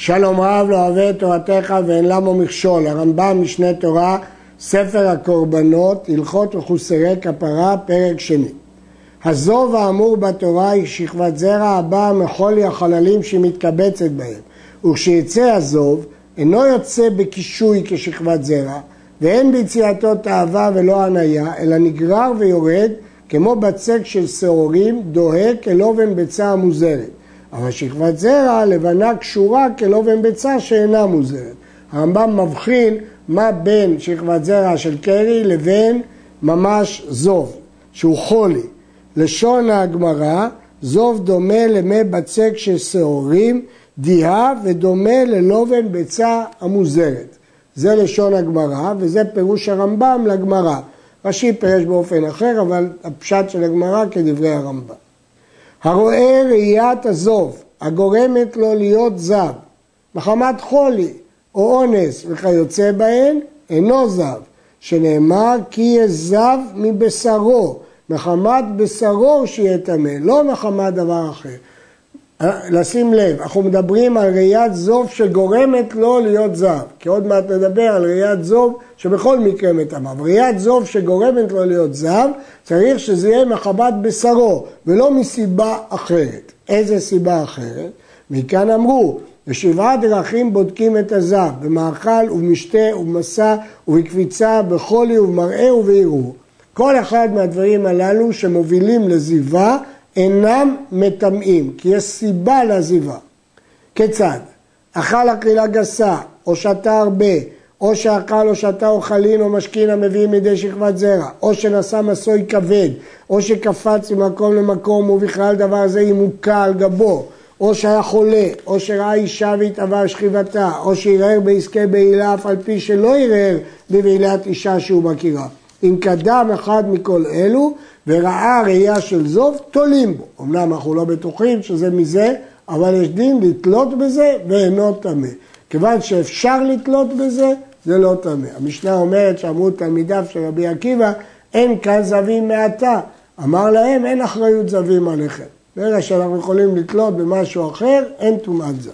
שלום רב לא אוהב את תורתך ואין למו מכשול, הרמב"ם משנה תורה, ספר הקורבנות, הלכות מחוסרי כפרה, פרק שני. הזוב האמור בתורה היא שכבת זרע הבאה מחולי החללים שהיא מתקבצת בהם, וכשיצא הזוב אינו יוצא בקישוי כשכבת זרע, ואין ביציאתו תאווה ולא הניה, אלא נגרר ויורד כמו בצק של שעורים, דוהה כלובן ביצה המוזרת. אבל שכבת זרע לבנה קשורה כלובן ביצה שאינה מוזרת. הרמב"ם מבחין מה בין שכבת זרע של קרי לבין ממש זוב, שהוא חולי. לשון הגמרא, זוב דומה למי בצק של שעורים, דיהה ודומה ללובן ביצה המוזרת. זה לשון הגמרא וזה פירוש הרמב"ם לגמרא. רש"י פירש באופן אחר, אבל הפשט של הגמרא כדברי הרמב"ם. הרואה ראיית הזוב הגורמת לו להיות זב, מחמת חולי או אונס וכיוצא בהן, אינו זב, שנאמר כי יהיה זב מבשרו, מחמת בשרו שיהיה טמא, לא מחמת דבר אחר. לשים לב, אנחנו מדברים על ראיית זוב שגורמת לו להיות זב, כי עוד מעט נדבר על ראיית זוב שבכל מקרה מטמא. ראיית זוב שגורמת לו להיות זב, צריך שזה יהיה מחמת בשרו, ולא מסיבה אחרת. איזה סיבה אחרת? מכאן אמרו, בשבעה דרכים בודקים את הזב, במאכל ובמשתה ובמסע ובקפיצה, בחולי ובמראה ובערעור. כל אחד מהדברים הללו שמובילים לזיבה אינם מטמאים, כי יש סיבה לעזיבה. כיצד? אכל אכילה גסה, או שתה הרבה, או שאכל או שתה אוכלין או משכין המביאים מידי שכבת זרע, או שנשא מסוי כבד, או שקפץ ממקום למקום ובכלל דבר זה ימוקע על גבו, או שהיה חולה, או שראה אישה והתאווה שכיבתה, או שערער בעסקי בעילה אף על פי שלא ערער בבעילת אישה שהוא מכירה. אם קדם אחד מכל אלו וראה ראייה של זוב, תולים בו. אמנם אנחנו לא בטוחים שזה מזה, אבל יש דין לתלות בזה ואינו טמא. כיוון שאפשר לתלות בזה, זה לא טמא. המשנה אומרת שאמרו תלמידיו של רבי עקיבא, אין כאן זבים מעתה. אמר להם, אין אחריות זבים עליכם. ברגע שאנחנו יכולים לתלות במשהו אחר, אין טומאת זב.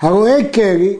הרואה קרי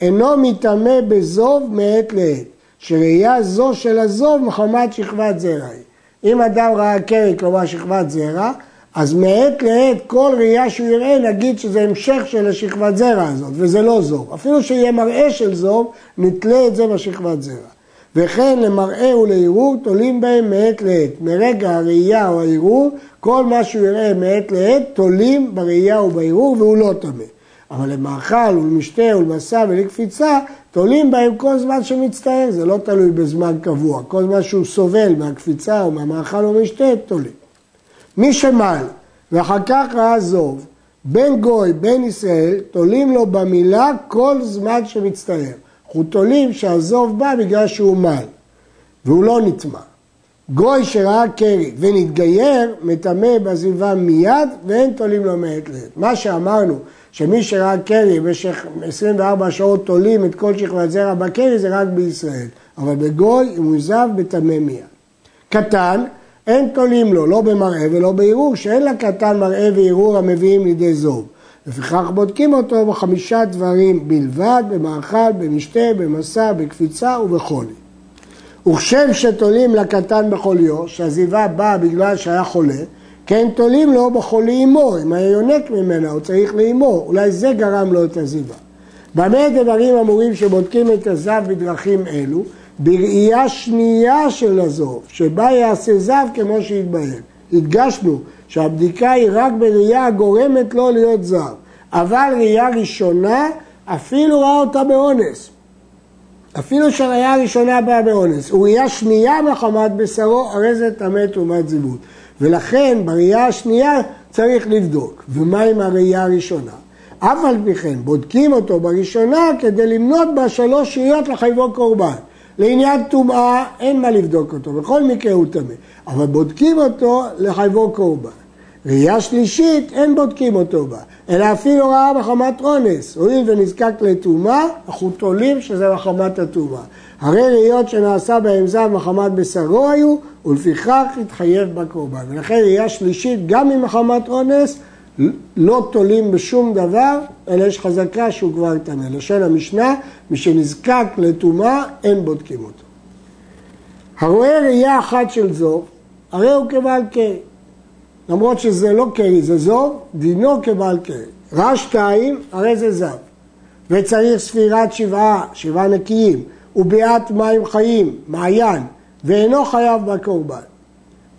אינו מטמא בזוב מעת לעת, שראייה זו של הזוב מחמת שכבת זרע היא. אם אדם ראה קרי, כלומר שכבת זרע, אז מעת לעת כל ראייה שהוא יראה נגיד שזה המשך של השכבת זרע הזאת, וזה לא זוב. אפילו שיהיה מראה של זוב, נתלה את זה בשכבת זרע. וכן למראה ולערעור תולים בהם מעת לעת. מרגע הראייה או הערעור, כל מה שהוא יראה מעת לעת תולים בראייה ובערעור והוא לא טמא. אבל למאכל ולמשתה ולמסע ולקפיצה, תולים בהם כל זמן שמצטער, זה לא תלוי בזמן קבוע. כל זמן שהוא סובל מהקפיצה או מהמאכל או משתה, תולים. מי שמל ואחר כך ראה זוב, בין גוי, בין ישראל, תולים לו במילה כל זמן שמצטער. אנחנו תולים שהזוב בא בגלל שהוא מל, והוא לא נטמע. גוי שראה קרי ונתגייר, מטמא בעזיבה מיד, ואין תולים לו מעת לעת. מה שאמרנו, שמי שראה קרי במשך 24 שעות תולים את כל שכבת זרע בקרי, זה רק בישראל. אבל בגוי, הוא זב, מטמא מיד. קטן, אין תולים לו, לא במראה ולא בערעור, שאין לקטן מראה וערעור המביאים לידי זוב. לפיכך בודקים אותו בחמישה דברים בלבד, במאכל, במשתה, במסע, בקפיצה ובחולי. וכשם שתולים לקטן בחוליו, שהזיבה באה בגלל שהיה חולה, כן תולים לו בחולי אמו, אם היה יונק ממנה, הוא צריך לאמו, אולי זה גרם לו את הזיבה. במה דברים אמורים שבודקים את הזב בדרכים אלו? בראייה שנייה של הזוב, שבה יעשה זב כמו שהתבהר. הדגשנו שהבדיקה היא רק בראייה הגורמת לו להיות זב, אבל ראייה ראשונה, אפילו ראה אותה באונס. אפילו שהראייה הראשונה באה באונס, וראייה שנייה מחמת בשרו, הרי זה טמא תרומת זיבות. ולכן בראייה השנייה צריך לבדוק. ומה עם הראייה הראשונה? אף על פי כן, בודקים אותו בראשונה כדי למנות בה שלוש שהיות לחייבו קורבן. לעניין טומאה אין מה לבדוק אותו, בכל מקרה הוא טמא, אבל בודקים אותו לחייבו קורבן. ראייה שלישית, אין בודקים אותו בה, אלא אפילו ראה מחמת אונס. הואיל ונזקק לטומאה, אנחנו תולים שזה מחמת הטומאה. הרי ראיות שנעשה בהם זב מחמת בשרו היו, ולפיכך התחייב בקורבן. ולכן ראייה שלישית, גם ממחמת אונס, לא תולים בשום דבר, אלא יש חזקה שהוא כבר טמא. לשון המשנה, מי שנזקק לטומאה, אין בודקים אותו. הרואה ראייה אחת של זוב, הרי הוא כבעל קרי. למרות שזה לא קרי, זה זוב, דינו כבעל קרי. רע שתיים, הרי זה זב. וצריך ספירת שבעה, שבעה נקיים, וביאת מים חיים, מעיין, ואינו חייב בקורבן.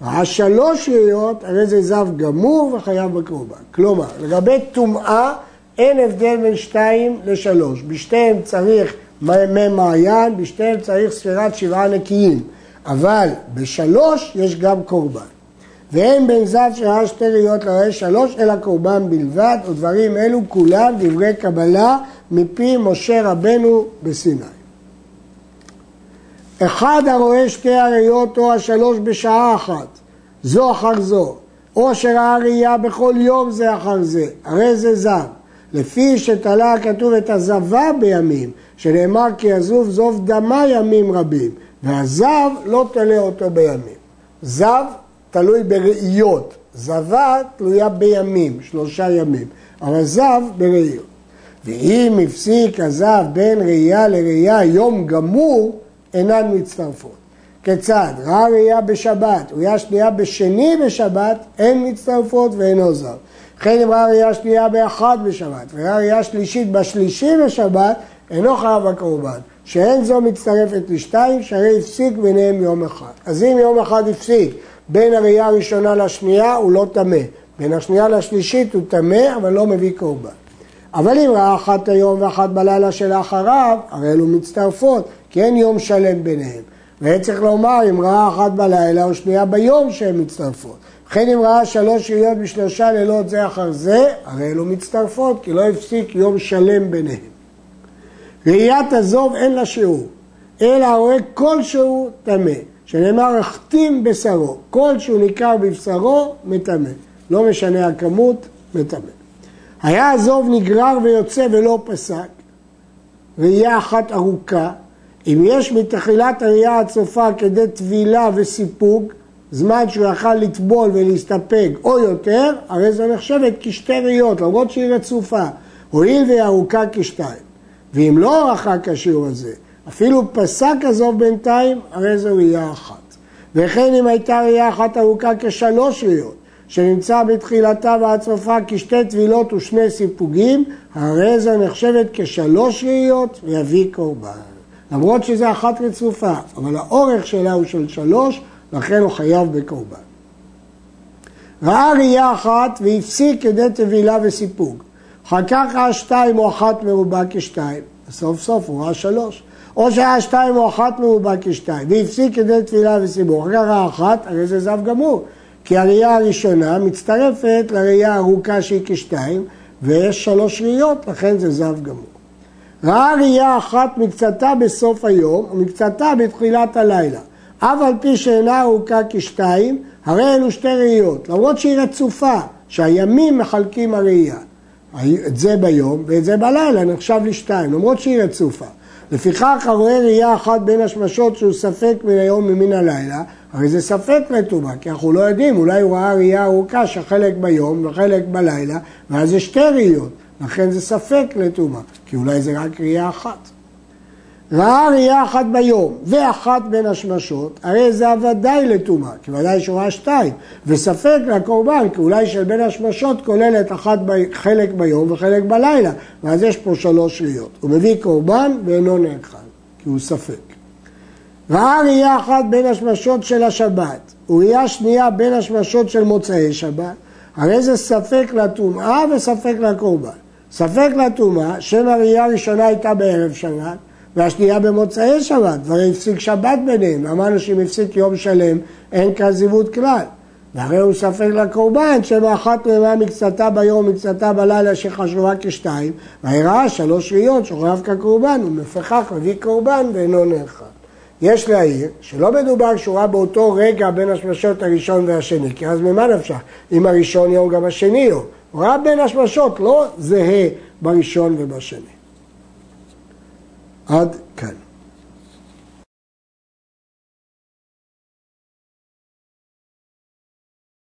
השלוש ראיות, הרי זה זב גמור וחייב בקורבן. כלומר, לגבי טומאה, אין הבדל בין שתיים לשלוש. בשתיהם צריך מי מעיין, בשתיהם צריך ספירת שבעה נקיים. אבל בשלוש יש גם קורבן. ואין בין זב שראה שתי ראיות לראה שלוש, אלא קורבן בלבד, ודברים אלו כולם דברי קבלה מפי משה רבנו בסיני. אחד הרואה שתי הראיות או השלוש בשעה אחת, זו אחר זו, או שראה ראייה בכל יום זה אחר זה, הרי זה זב. לפי שתלה כתוב את הזבה בימים, שנאמר כי יזוב זוב דמה ימים רבים, והזב לא תלה אותו בימים. זב תלוי בראיות, זבה תלויה בימים, שלושה ימים, אבל זב בראיות. ואם הפסיק הזב בין ראייה לראייה יום גמור, אינן מצטרפות. כיצד? ראה ראייה בשבת, ראייה שנייה בשני בשבת, אין מצטרפות ואינו זר. וכן אם ראה ראייה שנייה באחד בשבת, וראה ראייה שלישית בשלישי בשבת, אינו חייב הקורבן. שאין זו מצטרפת לשתיים, שהרי הפסיק ביניהם יום אחד. אז אם יום אחד הפסיק בין הראייה הראשונה לשנייה, הוא לא טמא. בין השנייה לשלישית הוא טמא, אבל לא מביא קורבן. אבל אם ראה אחת היום ואחת בלילה שלאחריו, הרי אלו מצטרפות, כי אין יום שלם ביניהם. והיה צריך לומר אם ראה אחת בלילה או שנייה ביום שהן מצטרפות. וכן אם ראה שלוש ראיות בשלושה לילות זה אחר זה, הרי אלו מצטרפות, כי לא הפסיק יום שלם ביניהם. ראיית הזוב אין לה שיעור, אלא הרואה כלשהו טמא, שנאמר החתים בשרו, כלשהו ניכר בבשרו, מטמא. לא משנה הכמות, מטמא. היה הזוב נגרר ויוצא ולא פסק, ראייה אחת ארוכה, אם יש מתחילת הראייה הצופה כדי טבילה וסיפוג, זמן שהוא יכל לטבול ולהסתפק או יותר, הרי זו נחשבת כשתי ראיות, למרות שהיא רצופה, הואיל והיא ארוכה כשתיים. ואם לא רחק השיעור הזה, אפילו פסק הזוב בינתיים, הרי זו ראייה אחת. וכן אם הייתה ראייה אחת ארוכה כשלוש ראיות, שנמצא בתחילתה ועד סופה כשתי טבילות ושני סיפוגים, הרי זו נחשבת כשלוש ראיות ויביא קורבן. למרות שזה אחת רצופה, אבל האורך שלה הוא של שלוש, לכן הוא חייב בקורבן. ראה ראייה אחת והפסיק כדי טבילה וסיפוג. אחר כך ראה שתיים או אחת מרובה כשתיים, סוף סוף הוא ראה שלוש. או שהיה שתיים או אחת מרובה כשתיים, והפסיק כדי טבילה וסיבוך. ראה אחת, הרי זה זב גמור. כי הראייה הראשונה מצטרפת לראייה הארוכה שהיא כשתיים, ויש שלוש ראיות, לכן זה זב גמור. ראה ראייה אחת מקצתה בסוף היום ומקצתה בתחילת הלילה. אף על פי שאינה ארוכה כשתיים, הרי אלו שתי ראיות, למרות שהיא רצופה, שהימים מחלקים הראייה. את זה ביום ואת זה בלילה נחשב לשתיים, למרות שהיא רצופה. לפיכך הרואה ראייה אחת בין השמשות שהוא ספק מן היום ומן הלילה, הרי זה ספק לטומאה, כי אנחנו לא יודעים, אולי הוא ראה ראייה ארוכה שחלק ביום וחלק בלילה, ואז זה שתי ראיות, לכן זה ספק לטומאה, כי אולי זה רק ראייה אחת. ראה ראייה אחת ביום ואחת בין השמשות, הרי זה הוודאי לטומאה, כי ודאי שהוא ראה שתיים, וספק לקורבן, כי אולי של בין השמשות כוללת אחת ב... חלק ביום וחלק בלילה, ואז יש פה שלוש ראיות. הוא מביא קורבן ואינו נאכל, כי הוא ספק. ראה ראייה אחת בין השמשות של השבת, וראייה שנייה בין השמשות של מוצאי שבת, הרי זה ספק לטומאה וספק לקורבן. ספק לטומאה, שם הראייה הראשונה הייתה בערב שבת, והשנייה במוצאי שבת, והרי הפסיק שבת ביניהם, אמרנו שאם הפסיק יום שלם אין כאן זיוות כלל. והרי הוא ספק לקורבן שבאחת רבעה מקצתה ביום ומקצתה בלילה שחשובה כשתיים, והיא ראה שלוש ראיות שחייב כקורבן, ומפכך מביא קורבן ואינו נאכל. יש להעיר שלא מדובר שהוא ראה באותו רגע בין השמשות הראשון והשני, כי אז ממה נפשך? אם הראשון יום גם השני יום. הוא ראה בין השמשות, לא זהה בראשון ובשני. עד כאן.